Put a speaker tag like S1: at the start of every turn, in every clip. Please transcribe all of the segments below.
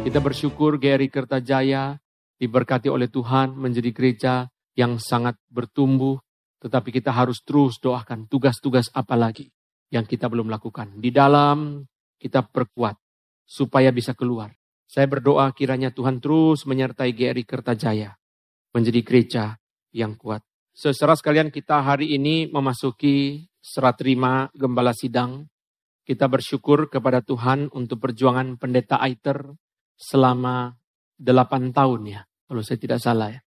S1: Kita bersyukur GRI Kertajaya diberkati oleh Tuhan menjadi gereja yang sangat bertumbuh. Tetapi kita harus terus doakan tugas-tugas apa lagi yang kita belum lakukan. Di dalam kita perkuat supaya bisa keluar. Saya berdoa kiranya Tuhan terus menyertai GRI Kertajaya menjadi gereja yang kuat. Seserah sekalian kita hari ini memasuki serah terima gembala sidang. Kita bersyukur kepada Tuhan untuk perjuangan pendeta Aiter selama delapan tahun ya, kalau saya tidak salah ya.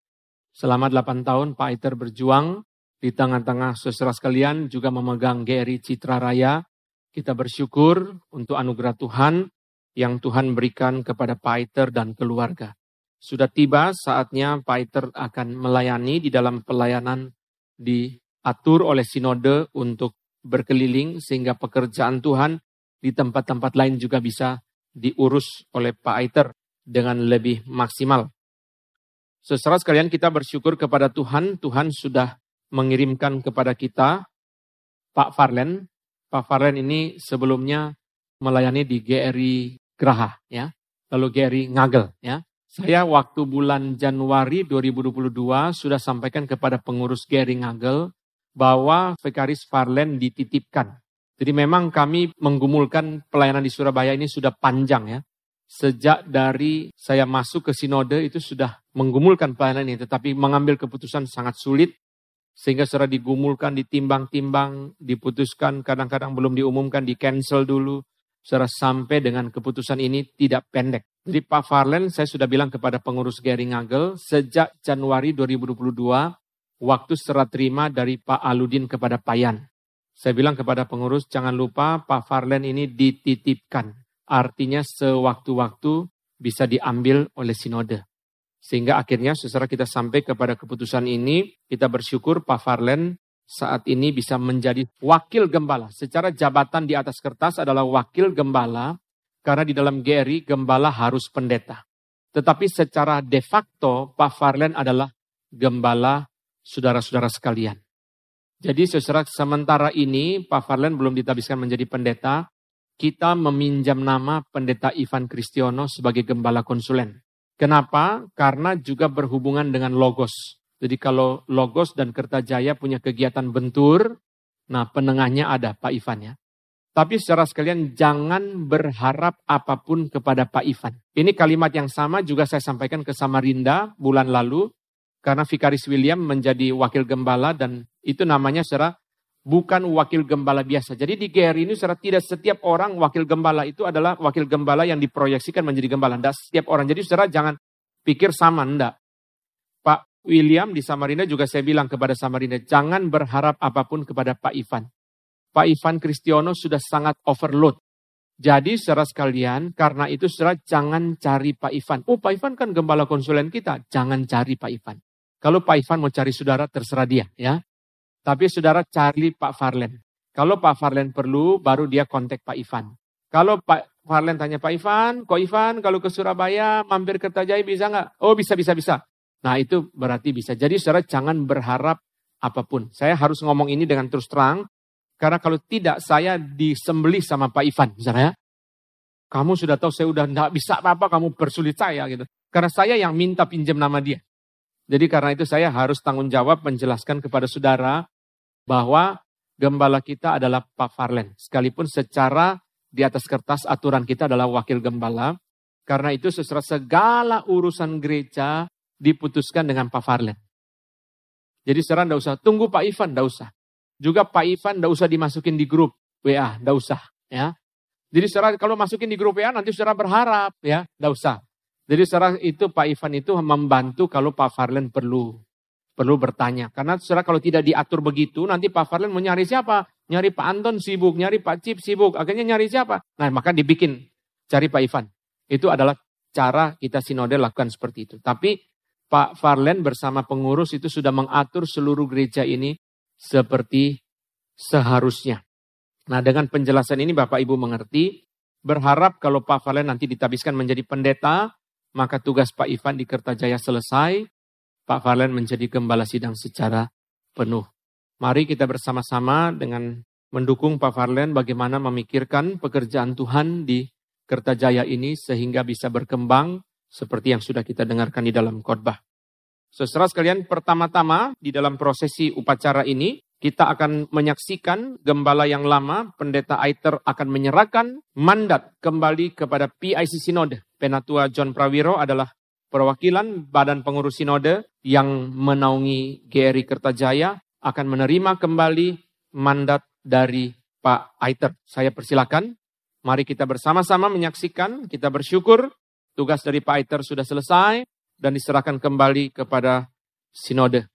S1: Selama delapan tahun Pak Aiter berjuang di tengah-tengah saudara sekalian juga memegang GRI Citra Raya. Kita bersyukur untuk anugerah Tuhan yang Tuhan berikan kepada Pak Aiter dan keluarga. Sudah tiba saatnya Pak Aiter akan melayani di dalam pelayanan diatur oleh sinode untuk berkeliling sehingga pekerjaan Tuhan di tempat-tempat lain juga bisa diurus oleh Pak Aiter dengan lebih maksimal. Seserah sekalian kita bersyukur kepada Tuhan, Tuhan sudah mengirimkan kepada kita Pak Farlen. Pak Farlen ini sebelumnya melayani di GRI Graha ya. Lalu GRI Ngagel ya. Saya waktu bulan Januari 2022 sudah sampaikan kepada pengurus GRI Ngagel bahwa Vekaris Farlen dititipkan jadi memang kami menggumulkan pelayanan di Surabaya ini sudah panjang ya. Sejak dari saya masuk ke sinode itu sudah menggumulkan pelayanan ini. Tetapi mengambil keputusan sangat sulit. Sehingga secara digumulkan, ditimbang-timbang, diputuskan, kadang-kadang belum diumumkan, di cancel dulu. Secara sampai dengan keputusan ini tidak pendek. Jadi Pak Farlen saya sudah bilang kepada pengurus Gary Ngagel, sejak Januari 2022, waktu serah terima dari Pak Aludin kepada Payan. Saya bilang kepada pengurus, jangan lupa Pak Farlen ini dititipkan. Artinya sewaktu-waktu bisa diambil oleh sinode. Sehingga akhirnya secara kita sampai kepada keputusan ini, kita bersyukur Pak Farlen saat ini bisa menjadi wakil gembala. Secara jabatan di atas kertas adalah wakil gembala, karena di dalam GRI gembala harus pendeta. Tetapi secara de facto Pak Farlen adalah gembala saudara-saudara sekalian. Jadi saudara sementara ini Pak Farlen belum ditabiskan menjadi pendeta. Kita meminjam nama pendeta Ivan Kristiono sebagai gembala konsulen. Kenapa? Karena juga berhubungan dengan Logos. Jadi kalau Logos dan Kertajaya punya kegiatan bentur, nah penengahnya ada Pak Ivan ya. Tapi secara sekalian jangan berharap apa pun kepada Pak Ivan. Ini kalimat yang sama juga saya sampaikan ke Samarinda bulan lalu. Karena Vikaris William menjadi wakil gembala dan itu namanya secara bukan wakil gembala biasa. Jadi di GR ini secara tidak setiap orang wakil gembala itu adalah wakil gembala yang diproyeksikan menjadi gembala. Tidak setiap orang. Jadi secara jangan pikir sama, enggak. Pak William di Samarinda juga saya bilang kepada Samarinda, jangan berharap apa pun kepada Pak Ivan. Pak Ivan Kristiono sudah sangat overload. Jadi secara sekalian, karena itu secara jangan cari Pak Ivan. Oh Pak Ivan kan gembala konsulen kita, jangan cari Pak Ivan. Kalau Pak Ivan mau cari saudara, terserah dia. ya. Tapi saudara cari Pak Farlen. Kalau Pak Farlen perlu, baru dia kontak Pak Ivan. Kalau Pak Farlen tanya Pak Ivan, kok Ivan kalau ke Surabaya mampir ke Tajai bisa nggak? Oh bisa, bisa, bisa. Nah itu berarti bisa. Jadi saudara jangan berharap apa pun. Saya harus ngomong ini dengan terus terang. Karena kalau tidak saya disembelih sama Pak Ivan misalnya. Kamu sudah tahu saya udah nggak bisa apa-apa kamu persulit saya gitu. Karena saya yang minta pinjam nama dia. Jadi karena itu saya harus tanggung jawab menjelaskan kepada saudara bahwa gembala kita adalah Pak Farlen. Sekalipun secara di atas kertas aturan kita adalah wakil gembala. Karena itu sesuatu segala urusan gereja diputuskan dengan Pak Farlen. Jadi saudara tidak usah tunggu Pak Ivan, tidak usah. Juga Pak Ivan tidak usah dimasukin di grup WA, tidak usah. ya. Jadi saudara kalau masukin di grup WA nanti saudara berharap ya, tidak usah. Jadi secara itu Pak Ivan itu membantu kalau Pak Farlen perlu perlu bertanya. Karena secara kalau tidak diatur begitu, nanti Pak Farlen mau nyari siapa? Nyari Pak Anton sibuk, nyari Pak Cip sibuk, akhirnya nyari siapa? Nah maka dibikin cari Pak Ivan. Itu adalah cara kita sinode lakukan seperti itu. Tapi Pak Farlen bersama pengurus itu sudah mengatur seluruh gereja ini seperti seharusnya. Nah dengan penjelasan ini Bapak Ibu mengerti, berharap kalau Pak Farlen nanti ditabiskan menjadi pendeta, maka tugas Pak Ivan di Kertajaya selesai, Pak Farlen menjadi gembala sidang secara penuh. Mari kita bersama-sama dengan mendukung Pak Farlen bagaimana memikirkan pekerjaan Tuhan di Kertajaya ini sehingga bisa berkembang seperti yang sudah kita dengarkan di dalam khotbah. Saudara sekalian, pertama-tama di dalam prosesi upacara ini, kita akan menyaksikan gembala yang lama, pendeta Aiter akan menyerahkan mandat kembali kepada PIC Sinode. Penatua John Prawiro adalah perwakilan Badan Pengurus Sinode yang menaungi GRI Kertajaya akan menerima kembali mandat dari Pak Aiter. Saya persilakan, mari kita bersama-sama menyaksikan, kita bersyukur tugas dari Pak Aiter sudah selesai, dan diserahkan kembali kepada sinode.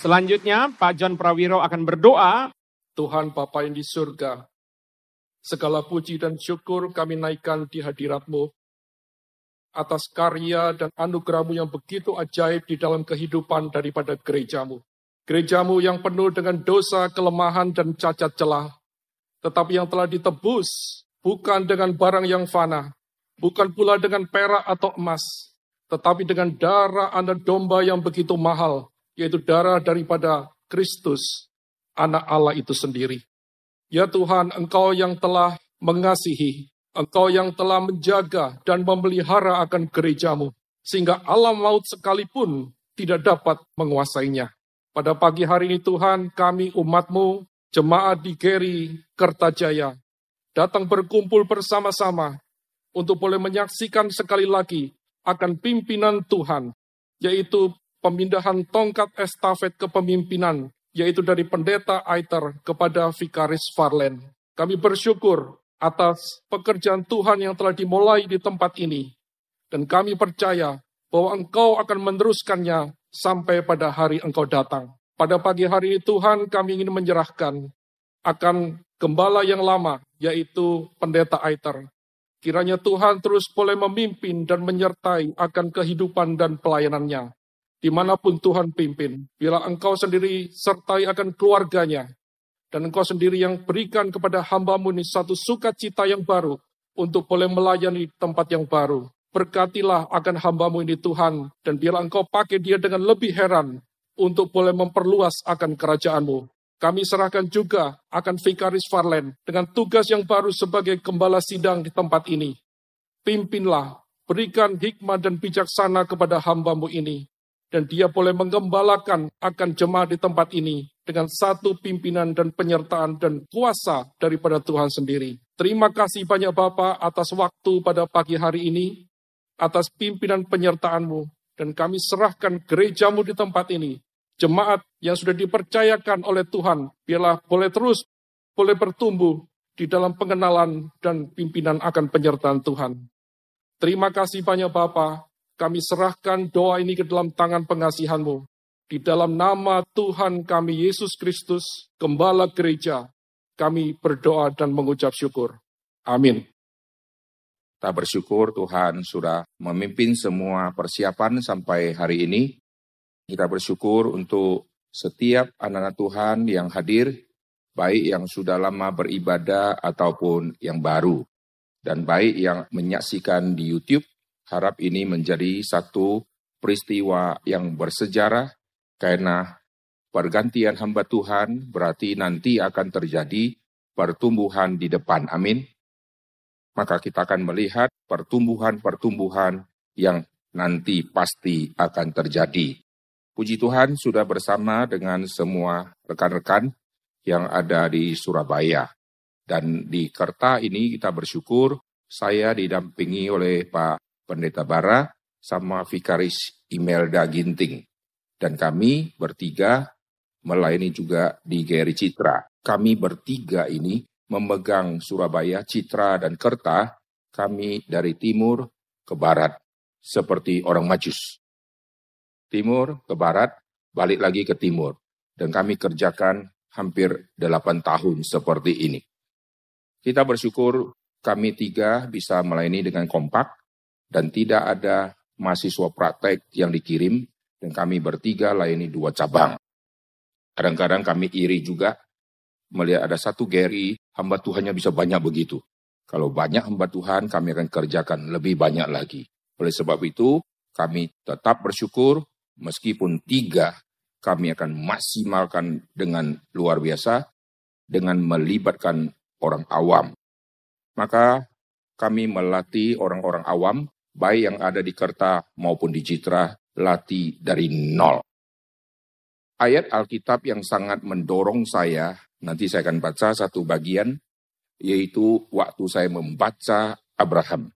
S1: Selanjutnya Pak John Prawiro akan berdoa.
S2: Tuhan Bapa yang di surga, segala puji dan syukur kami naikkan di hadiratmu atas karya dan anugerahmu yang begitu ajaib di dalam kehidupan daripada gerejamu. Gerejamu yang penuh dengan dosa, kelemahan, dan cacat celah, tetapi yang telah ditebus bukan dengan barang yang fana, bukan pula dengan perak atau emas, tetapi dengan darah anak domba yang begitu mahal, yaitu darah daripada Kristus, anak Allah itu sendiri. Ya Tuhan, Engkau yang telah mengasihi, Engkau yang telah menjaga dan memelihara akan gerejamu, sehingga alam maut sekalipun tidak dapat menguasainya. Pada pagi hari ini Tuhan, kami umatmu, jemaat di Geri, Kertajaya, datang berkumpul bersama-sama untuk boleh menyaksikan sekali lagi akan pimpinan Tuhan, yaitu pemindahan tongkat estafet kepemimpinan, yaitu dari pendeta Aiter kepada Vikaris Farlen. Kami bersyukur atas pekerjaan Tuhan yang telah dimulai di tempat ini. Dan kami percaya bahwa Engkau akan meneruskannya sampai pada hari Engkau datang. Pada pagi hari ini Tuhan kami ingin menyerahkan akan gembala yang lama, yaitu pendeta Aiter. Kiranya Tuhan terus boleh memimpin dan menyertai akan kehidupan dan pelayanannya. Di mana pun Tuhan pimpin, bila engkau sendiri sertai akan keluarganya, dan engkau sendiri yang berikan kepada hambamu ini satu sukacita yang baru untuk boleh melayani tempat yang baru. Berkatilah akan hambamu ini Tuhan, dan bila engkau pakai dia dengan lebih heran untuk boleh memperluas akan kerajaanmu. Kami serahkan juga akan Vikaris Farlen dengan tugas yang baru sebagai gembala sidang di tempat ini. Pimpinlah, berikan hikmat dan bijaksana kepada hambamu ini. Dan dia boleh menggembalakan akan jemaat di tempat ini dengan satu pimpinan dan penyertaan dan kuasa daripada Tuhan sendiri. Terima kasih banyak Bapak atas waktu pada pagi hari ini, atas pimpinan penyertaanmu, dan kami serahkan gerejamu di tempat ini jemaat yang sudah dipercayakan oleh Tuhan, biarlah boleh terus, boleh bertumbuh di dalam pengenalan dan pimpinan akan penyertaan Tuhan. Terima kasih banyak Bapa, kami serahkan doa ini ke dalam tangan pengasihanmu. Di dalam nama Tuhan kami Yesus Kristus, Gembala Gereja, kami berdoa dan mengucap syukur. Amin.
S3: Kita bersyukur Tuhan sudah memimpin semua persiapan sampai hari ini. Kita bersyukur untuk setiap anak-anak Tuhan yang hadir, baik yang sudah lama beribadah ataupun yang baru. Dan baik yang menyaksikan di YouTube, harap ini menjadi satu peristiwa yang bersejarah karena pergantian hamba Tuhan berarti nanti akan terjadi pertumbuhan di depan. Amin. Maka kita akan melihat pertumbuhan-pertumbuhan yang nanti pasti akan terjadi. Puji Tuhan sudah bersama dengan semua rekan-rekan yang ada di Surabaya. Dan di Kerta ini kita bersyukur saya didampingi oleh Pak Pendeta Bara sama Vikaris Imelda Ginting. Dan kami bertiga melayani juga di Geri Citra. Kami bertiga ini memegang Surabaya, Citra, dan Kerta. Kami dari timur ke barat, seperti orang majus timur ke barat, balik lagi ke timur. Dan kami kerjakan hampir delapan tahun seperti ini. Kita bersyukur kami tiga bisa melayani dengan kompak dan tidak ada mahasiswa praktek yang dikirim dan kami bertiga layani dua cabang. Kadang-kadang kami iri juga melihat ada satu Gary, hamba Tuhannya bisa banyak begitu. Kalau banyak hamba Tuhan, kami akan kerjakan lebih banyak lagi. Oleh sebab itu, kami tetap bersyukur meskipun tiga, kami akan maksimalkan dengan luar biasa dengan melibatkan orang awam. Maka kami melatih orang-orang awam, baik yang ada di Kerta maupun di Citra, latih dari nol. Ayat Alkitab yang sangat mendorong saya, nanti saya akan baca satu bagian, yaitu waktu saya membaca Abraham.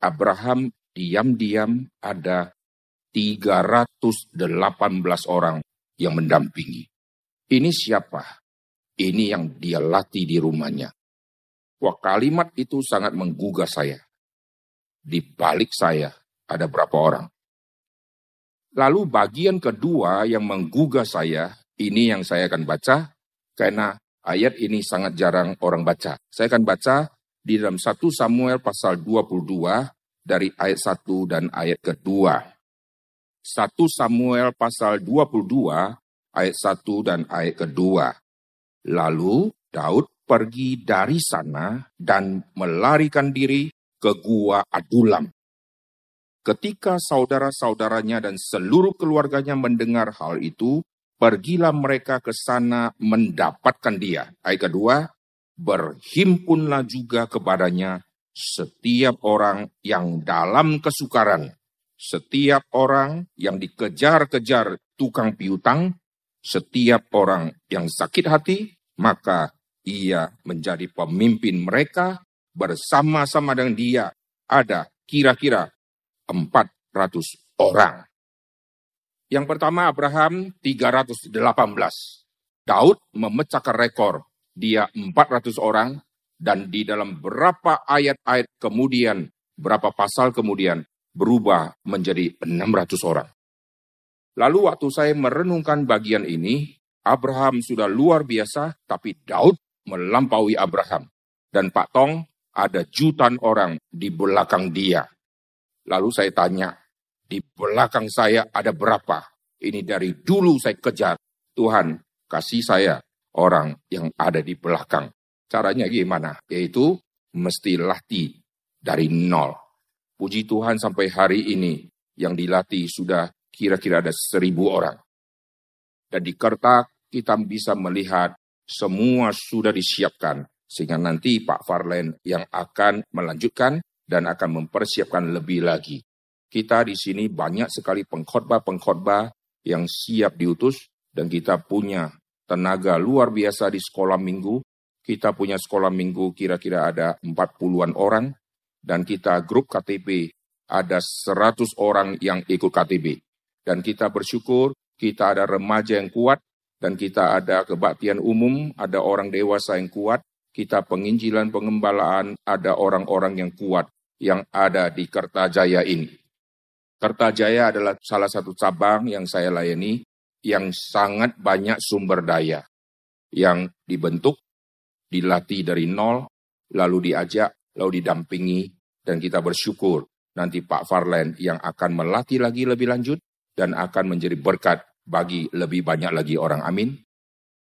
S3: Abraham diam-diam ada 318 orang yang mendampingi. Ini siapa? Ini yang dia latih di rumahnya. Wah kalimat itu sangat menggugah saya. Di balik saya ada berapa orang? Lalu bagian kedua yang menggugah saya, ini yang saya akan baca, karena ayat ini sangat jarang orang baca. Saya akan baca di dalam 1 Samuel pasal 22 dari ayat 1 dan ayat kedua. 1 Samuel pasal 22 ayat 1 dan ayat kedua. Lalu Daud pergi dari sana dan melarikan diri ke gua Adulam. Ketika saudara-saudaranya dan seluruh keluarganya mendengar hal itu, pergilah mereka ke sana mendapatkan dia. Ayat kedua, berhimpunlah juga kepadanya setiap orang yang dalam kesukaran, setiap orang yang dikejar-kejar tukang piutang, setiap orang yang sakit hati, maka ia menjadi pemimpin mereka bersama-sama dengan dia. Ada kira-kira 400 orang. Yang pertama Abraham 318. Daud memecahkan rekor. Dia 400 orang dan di dalam berapa ayat-ayat kemudian, berapa pasal kemudian berubah menjadi 600 orang. Lalu waktu saya merenungkan bagian ini, Abraham sudah luar biasa, tapi Daud melampaui Abraham. Dan Pak Tong ada jutaan orang di belakang dia. Lalu saya tanya, di belakang saya ada berapa? Ini dari dulu saya kejar. Tuhan, kasih saya orang yang ada di belakang. Caranya gimana? Yaitu mesti latih dari nol. Puji Tuhan sampai hari ini yang dilatih sudah kira-kira ada seribu orang. Dan di Kertak kita bisa melihat semua sudah disiapkan. Sehingga nanti Pak Farlen yang akan melanjutkan dan akan mempersiapkan lebih lagi. Kita di sini banyak sekali pengkhotbah-pengkhotbah yang siap diutus dan kita punya tenaga luar biasa di sekolah minggu. Kita punya sekolah minggu kira-kira ada 40-an orang dan kita grup KTP ada 100 orang yang ikut KTP. Dan kita bersyukur kita ada remaja yang kuat dan kita ada kebaktian umum, ada orang dewasa yang kuat, kita penginjilan pengembalaan, ada orang-orang yang kuat yang ada di Kertajaya ini. Kertajaya adalah salah satu cabang yang saya layani yang sangat banyak sumber daya yang dibentuk, dilatih dari nol, lalu diajak, lalu didampingi, dan kita bersyukur nanti Pak Farlen yang akan melatih lagi lebih lanjut dan akan menjadi berkat bagi lebih banyak lagi orang. Amin.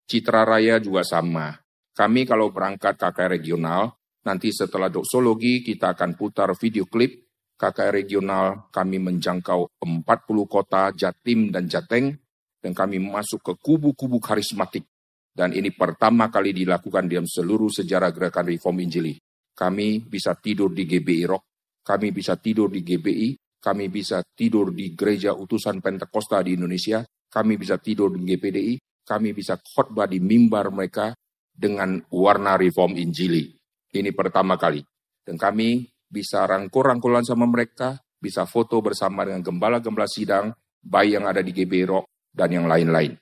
S3: Citra Raya juga sama. Kami kalau berangkat KKR regional, nanti setelah doksologi kita akan putar video klip KKR regional kami menjangkau 40 kota Jatim dan Jateng dan kami masuk ke kubu-kubu karismatik. Dan ini pertama kali dilakukan dalam seluruh sejarah gerakan reform Injili. Kami bisa tidur di GBI Rock, kami bisa tidur di GBI, kami bisa tidur di gereja utusan Pentakosta di Indonesia, kami bisa tidur di GPDI, kami bisa khotbah di mimbar mereka dengan warna reform Injili. Ini pertama kali. Dan kami bisa rangkul-rangkulan sama mereka, bisa foto bersama dengan gembala-gembala sidang, bayi yang ada di GB Rock, dan yang lain-lain.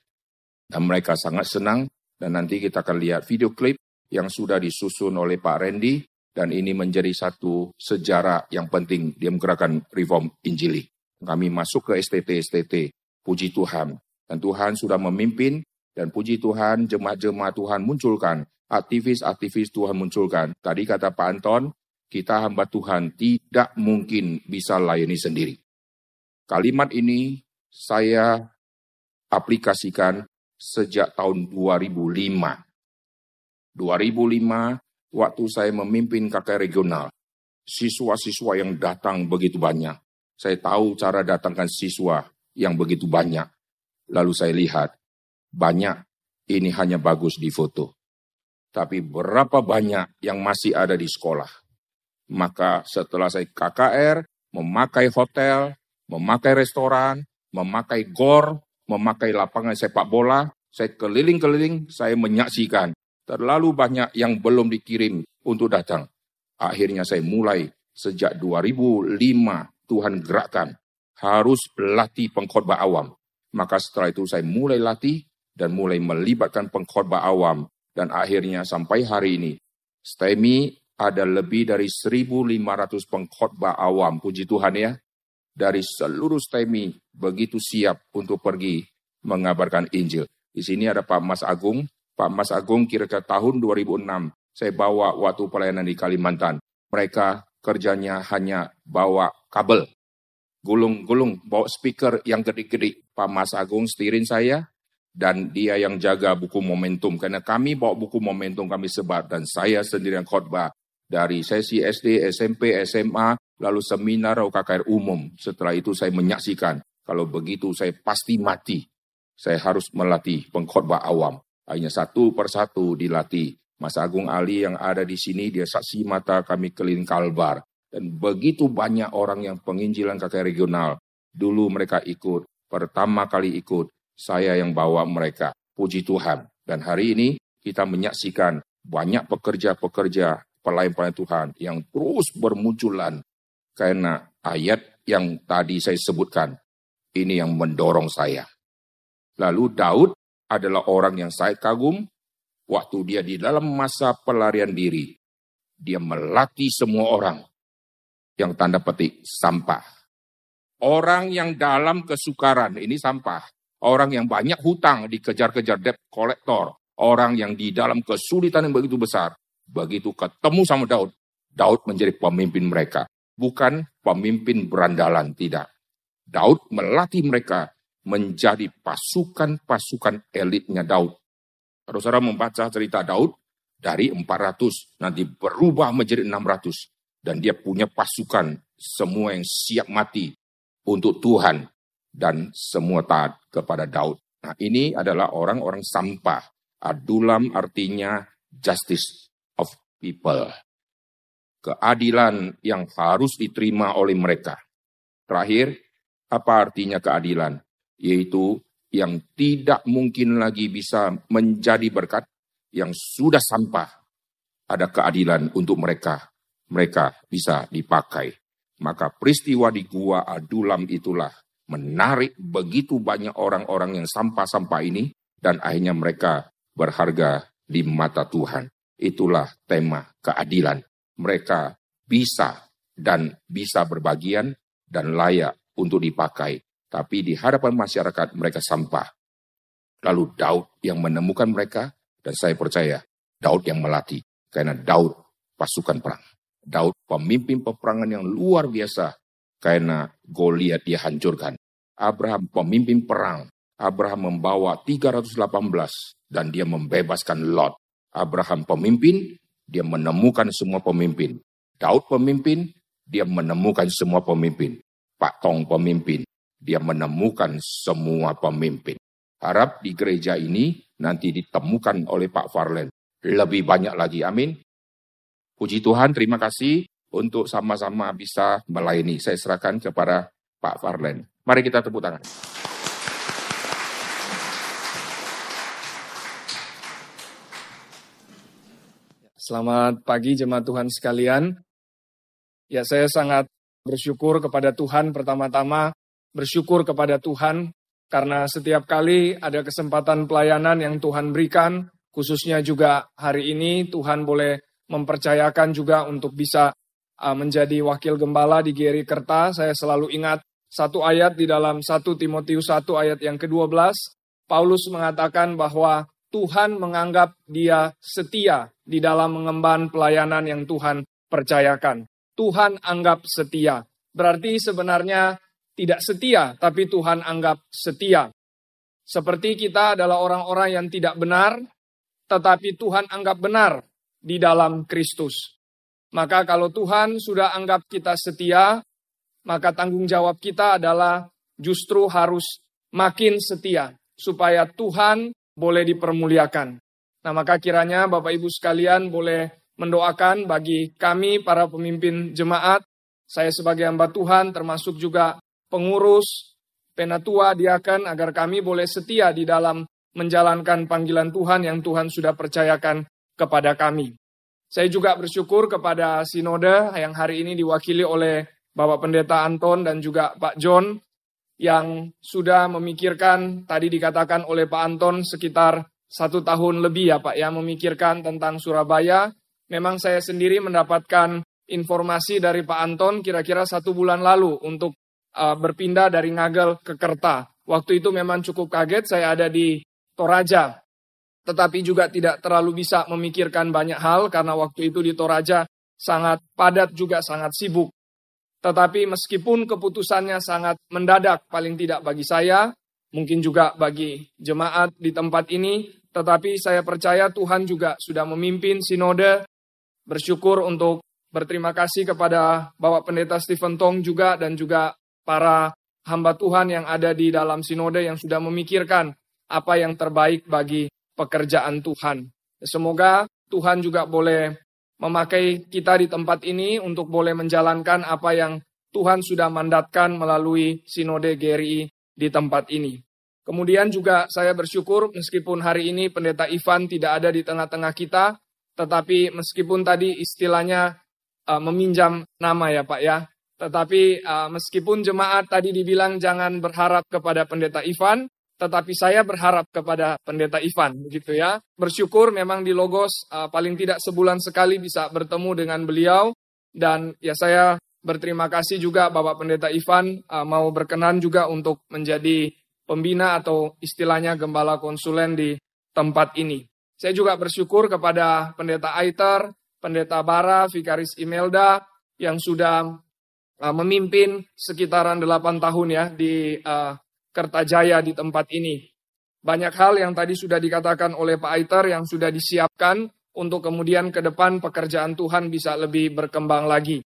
S3: Dan mereka sangat senang, dan nanti kita akan lihat video klip yang sudah disusun oleh Pak Randy, dan ini menjadi satu sejarah yang penting di gerakan reform Injili. Kami masuk ke STT-STT, puji Tuhan. Dan Tuhan sudah memimpin dan puji Tuhan jemaat-jemaat Tuhan munculkan. Aktivis-aktivis Tuhan munculkan. Tadi kata Pak Anton, kita hamba Tuhan tidak mungkin bisa layani sendiri. Kalimat ini saya aplikasikan sejak tahun 2005. 2005 waktu saya memimpin kakak regional. Siswa-siswa yang datang begitu banyak. Saya tahu cara datangkan siswa yang begitu banyak. Lalu saya lihat, banyak ini hanya bagus di foto. Tapi berapa banyak yang masih ada di sekolah? Maka setelah saya KKR, memakai hotel, memakai restoran, memakai gor, memakai lapangan sepak bola, saya keliling-keliling, saya menyaksikan terlalu banyak yang belum dikirim untuk datang. Akhirnya saya mulai sejak 2005 Tuhan gerakkan harus latih pengkhotbah awam. Maka setelah itu saya mulai latih dan mulai melibatkan pengkhotbah awam dan akhirnya sampai hari ini STEMI ada lebih dari 1.500 pengkhotbah awam, puji Tuhan ya. Dari seluruh STEMI begitu siap untuk pergi mengabarkan Injil. Di sini ada Pak Mas Agung. Pak Mas Agung kira-kira tahun 2006 saya bawa waktu pelayanan di Kalimantan. Mereka kerjanya hanya bawa kabel. Gulung-gulung, bawa speaker yang gede-gede. Pak Mas Agung setirin saya, dan dia yang jaga buku momentum. Karena kami bawa buku momentum kami sebar, dan saya sendiri yang khotbah. Dari sesi SD, SMP, SMA, lalu seminar UKKR umum. Setelah itu saya menyaksikan, kalau begitu saya pasti mati saya harus melatih pengkhotbah awam. Hanya satu persatu dilatih. Mas Agung Ali yang ada di sini, dia saksi mata kami keliling Kalbar. Dan begitu banyak orang yang penginjilan kakek regional. Dulu mereka ikut, pertama kali ikut, saya yang bawa mereka. Puji Tuhan. Dan hari ini kita menyaksikan banyak pekerja-pekerja pelayan-pelayan Tuhan yang terus bermunculan. Karena ayat yang tadi saya sebutkan, ini yang mendorong saya. Lalu Daud adalah orang yang saya kagum waktu dia di dalam masa pelarian diri. Dia melatih semua orang yang tanda petik sampah. Orang yang dalam kesukaran, ini sampah. Orang yang banyak hutang dikejar-kejar debt kolektor. Orang yang di dalam kesulitan yang begitu besar. Begitu ketemu sama Daud, Daud menjadi pemimpin mereka. Bukan pemimpin berandalan, tidak. Daud melatih mereka menjadi pasukan-pasukan elitnya Daud. Kalau saudara membaca cerita Daud, dari 400 nanti berubah menjadi 600. Dan dia punya pasukan semua yang siap mati untuk Tuhan dan semua taat kepada Daud. Nah ini adalah orang-orang sampah. Adulam artinya justice of people. Keadilan yang harus diterima oleh mereka. Terakhir, apa artinya keadilan? yaitu yang tidak mungkin lagi bisa menjadi berkat, yang sudah sampah, ada keadilan untuk mereka. Mereka bisa dipakai. Maka peristiwa di Gua Adulam itulah menarik begitu banyak orang-orang yang sampah-sampah ini, dan akhirnya mereka berharga di mata Tuhan. Itulah tema keadilan. Mereka bisa dan bisa berbagian dan layak untuk dipakai tapi di hadapan masyarakat mereka sampah. Lalu Daud yang menemukan mereka, dan saya percaya Daud yang melatih. Karena Daud pasukan perang. Daud pemimpin peperangan yang luar biasa. Karena Goliat dia hancurkan. Abraham pemimpin perang. Abraham membawa 318 dan dia membebaskan Lot. Abraham pemimpin, dia menemukan semua pemimpin. Daud pemimpin, dia menemukan semua pemimpin. Pak Tong pemimpin, dia menemukan semua pemimpin. Harap di gereja ini nanti ditemukan oleh Pak Farlen. Lebih banyak lagi, amin. Puji Tuhan, terima kasih untuk sama-sama bisa melayani. Saya serahkan kepada Pak Farlen. Mari kita tepuk tangan.
S4: Selamat pagi jemaat Tuhan sekalian. Ya, saya sangat bersyukur kepada Tuhan pertama-tama bersyukur kepada Tuhan karena setiap kali ada kesempatan pelayanan yang Tuhan berikan, khususnya juga hari ini Tuhan boleh mempercayakan juga untuk bisa uh, menjadi wakil gembala di Geri Kerta. Saya selalu ingat satu ayat di dalam 1 Timotius 1 ayat yang ke-12. Paulus mengatakan bahwa Tuhan menganggap dia setia di dalam mengemban pelayanan yang Tuhan percayakan. Tuhan anggap setia. Berarti sebenarnya tidak setia, tapi Tuhan anggap setia. Seperti kita adalah orang-orang yang tidak benar, tetapi Tuhan anggap benar di dalam Kristus. Maka kalau Tuhan sudah anggap kita setia, maka tanggung jawab kita adalah justru harus makin setia, supaya Tuhan boleh dipermuliakan. Nah maka kiranya Bapak Ibu sekalian boleh mendoakan bagi kami para pemimpin jemaat, saya sebagai hamba Tuhan termasuk juga pengurus, penatua, diakan agar kami boleh setia di dalam menjalankan panggilan Tuhan yang Tuhan sudah percayakan kepada kami. Saya juga bersyukur kepada sinode yang hari ini diwakili oleh Bapak Pendeta Anton dan juga Pak John yang sudah memikirkan, tadi dikatakan oleh Pak Anton sekitar satu tahun lebih ya Pak ya, memikirkan tentang Surabaya. Memang saya sendiri mendapatkan informasi dari Pak Anton kira-kira satu bulan lalu untuk uh, berpindah dari Ngagel ke Kerta. Waktu itu memang cukup kaget, saya ada di Toraja. Tetapi juga tidak terlalu bisa memikirkan banyak hal karena waktu itu di Toraja sangat padat juga sangat sibuk. Tetapi meskipun keputusannya sangat mendadak, paling tidak bagi saya, mungkin juga bagi jemaat di tempat ini, tetapi saya percaya Tuhan juga sudah memimpin sinode, bersyukur untuk berterima kasih kepada Bapak Pendeta Stephen Tong juga dan juga para hamba Tuhan yang ada di dalam sinode yang sudah memikirkan apa yang terbaik bagi pekerjaan Tuhan. Semoga Tuhan juga boleh memakai kita di tempat ini untuk boleh menjalankan apa yang Tuhan sudah mandatkan melalui Sinode GRI di tempat ini. Kemudian juga saya bersyukur meskipun hari ini Pendeta Ivan tidak ada di tengah-tengah kita, tetapi meskipun tadi istilahnya uh, meminjam nama ya Pak ya, tetapi uh, meskipun jemaat tadi dibilang jangan berharap kepada Pendeta Ivan, tetapi saya berharap kepada pendeta Ivan begitu ya. Bersyukur memang di Logos uh, paling tidak sebulan sekali bisa bertemu dengan beliau dan ya saya berterima kasih juga Bapak Pendeta Ivan uh, mau berkenan juga untuk menjadi pembina atau istilahnya gembala konsulen di tempat ini. Saya juga bersyukur kepada Pendeta Aiter, Pendeta Bara, Vikaris Imelda yang sudah uh, memimpin sekitaran 8 tahun ya di uh, Kertajaya di tempat ini. Banyak hal yang tadi sudah dikatakan oleh Pak Aiter yang sudah disiapkan untuk kemudian ke depan pekerjaan Tuhan bisa lebih berkembang lagi.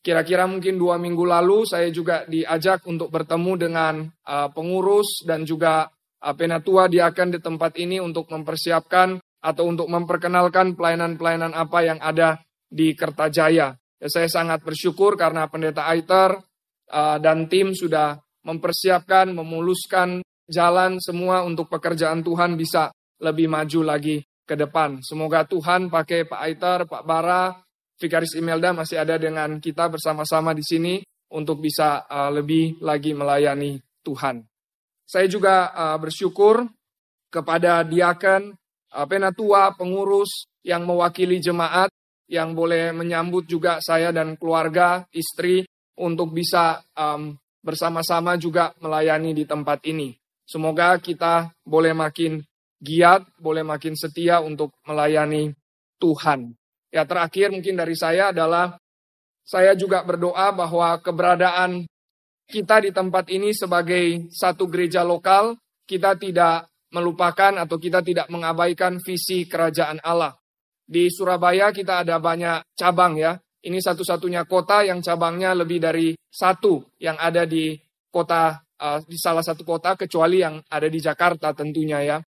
S4: Kira-kira mungkin dua minggu lalu saya juga diajak untuk bertemu dengan uh, pengurus dan juga uh, penatua diakan di tempat ini untuk mempersiapkan atau untuk memperkenalkan pelayanan-pelayanan apa yang ada di Kertajaya. Ya, saya sangat bersyukur karena pendeta Aiter uh, dan tim sudah mempersiapkan, memuluskan jalan semua untuk pekerjaan Tuhan bisa lebih maju lagi ke depan. Semoga Tuhan pakai Pak Aiter, Pak Bara, Vikaris Imelda masih ada dengan kita bersama-sama di sini untuk bisa uh, lebih lagi melayani Tuhan. Saya juga uh, bersyukur kepada diaken, uh, penatua, pengurus yang mewakili jemaat yang boleh menyambut juga saya dan keluarga, istri untuk bisa um, bersama-sama juga melayani di tempat ini. Semoga kita boleh makin giat, boleh makin setia untuk melayani Tuhan. Ya terakhir mungkin dari saya adalah saya juga berdoa bahwa keberadaan kita di tempat ini sebagai satu gereja lokal, kita tidak melupakan atau kita tidak mengabaikan visi kerajaan Allah. Di Surabaya kita ada banyak cabang ya, ini satu-satunya kota yang cabangnya lebih dari satu yang ada di kota uh, di salah satu kota kecuali yang ada di Jakarta tentunya ya.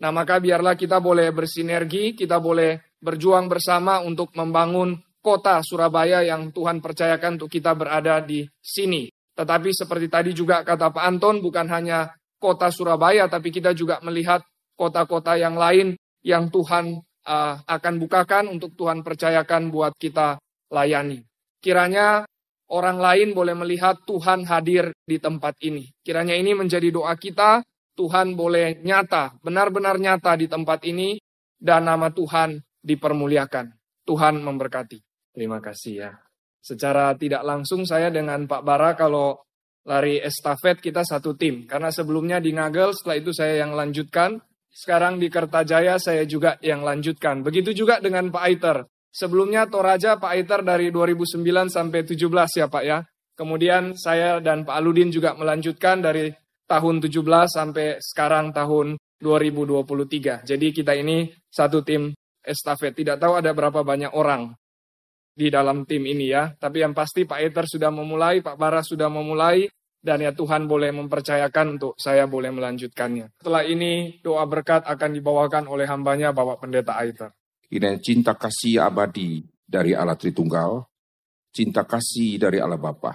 S4: Nah, maka biarlah kita boleh bersinergi, kita boleh berjuang bersama untuk membangun kota Surabaya yang Tuhan percayakan untuk kita berada di sini. Tetapi seperti tadi juga kata Pak Anton, bukan hanya kota Surabaya, tapi kita juga melihat kota-kota yang lain yang Tuhan uh, akan bukakan untuk Tuhan percayakan buat kita layani. Kiranya orang lain boleh melihat Tuhan hadir di tempat ini. Kiranya ini menjadi doa kita, Tuhan boleh nyata, benar-benar nyata di tempat ini, dan nama Tuhan dipermuliakan. Tuhan memberkati. Terima kasih ya. Secara tidak langsung saya dengan Pak Bara kalau lari estafet kita satu tim. Karena sebelumnya di Nagel, setelah itu saya yang lanjutkan. Sekarang di Kertajaya saya juga yang lanjutkan. Begitu juga dengan Pak Aiter. Sebelumnya Toraja Pak Aiter dari 2009 sampai 17 ya Pak ya. Kemudian saya dan Pak Aludin juga melanjutkan dari tahun 17 sampai sekarang tahun 2023. Jadi kita ini satu tim estafet. Tidak tahu ada berapa banyak orang di dalam tim ini ya. Tapi yang pasti Pak Aiter sudah memulai, Pak Bara sudah memulai, dan ya Tuhan boleh mempercayakan untuk saya boleh melanjutkannya. Setelah ini doa berkat akan dibawakan oleh hambanya Bapak Pendeta Aiter.
S3: Kiranya cinta kasih abadi dari Allah Tritunggal, cinta kasih dari Allah Bapa,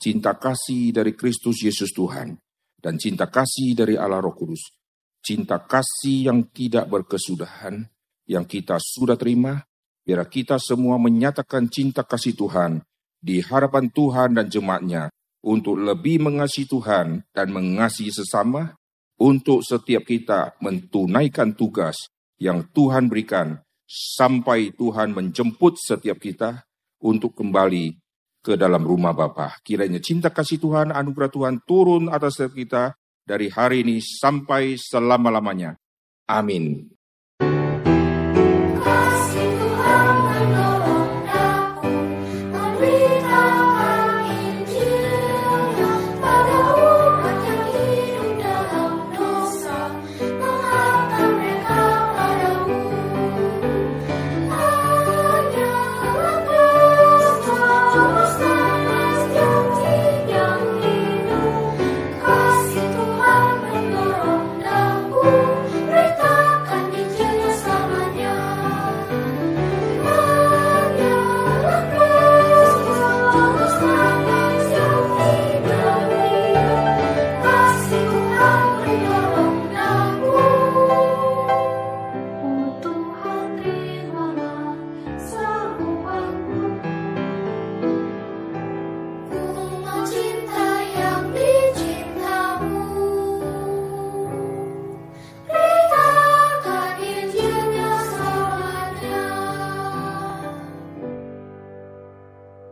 S3: cinta kasih dari Kristus Yesus Tuhan, dan cinta kasih dari Allah Roh Kudus, cinta kasih yang tidak berkesudahan, yang kita sudah terima, biar kita semua menyatakan cinta kasih Tuhan di hadapan Tuhan dan jemaatnya untuk lebih mengasihi Tuhan dan mengasihi sesama, untuk setiap kita mentunaikan tugas yang Tuhan berikan sampai Tuhan menjemput setiap kita untuk kembali ke dalam rumah Bapa. Kiranya cinta kasih Tuhan, anugerah Tuhan turun atas setiap kita dari hari ini sampai selama-lamanya. Amin.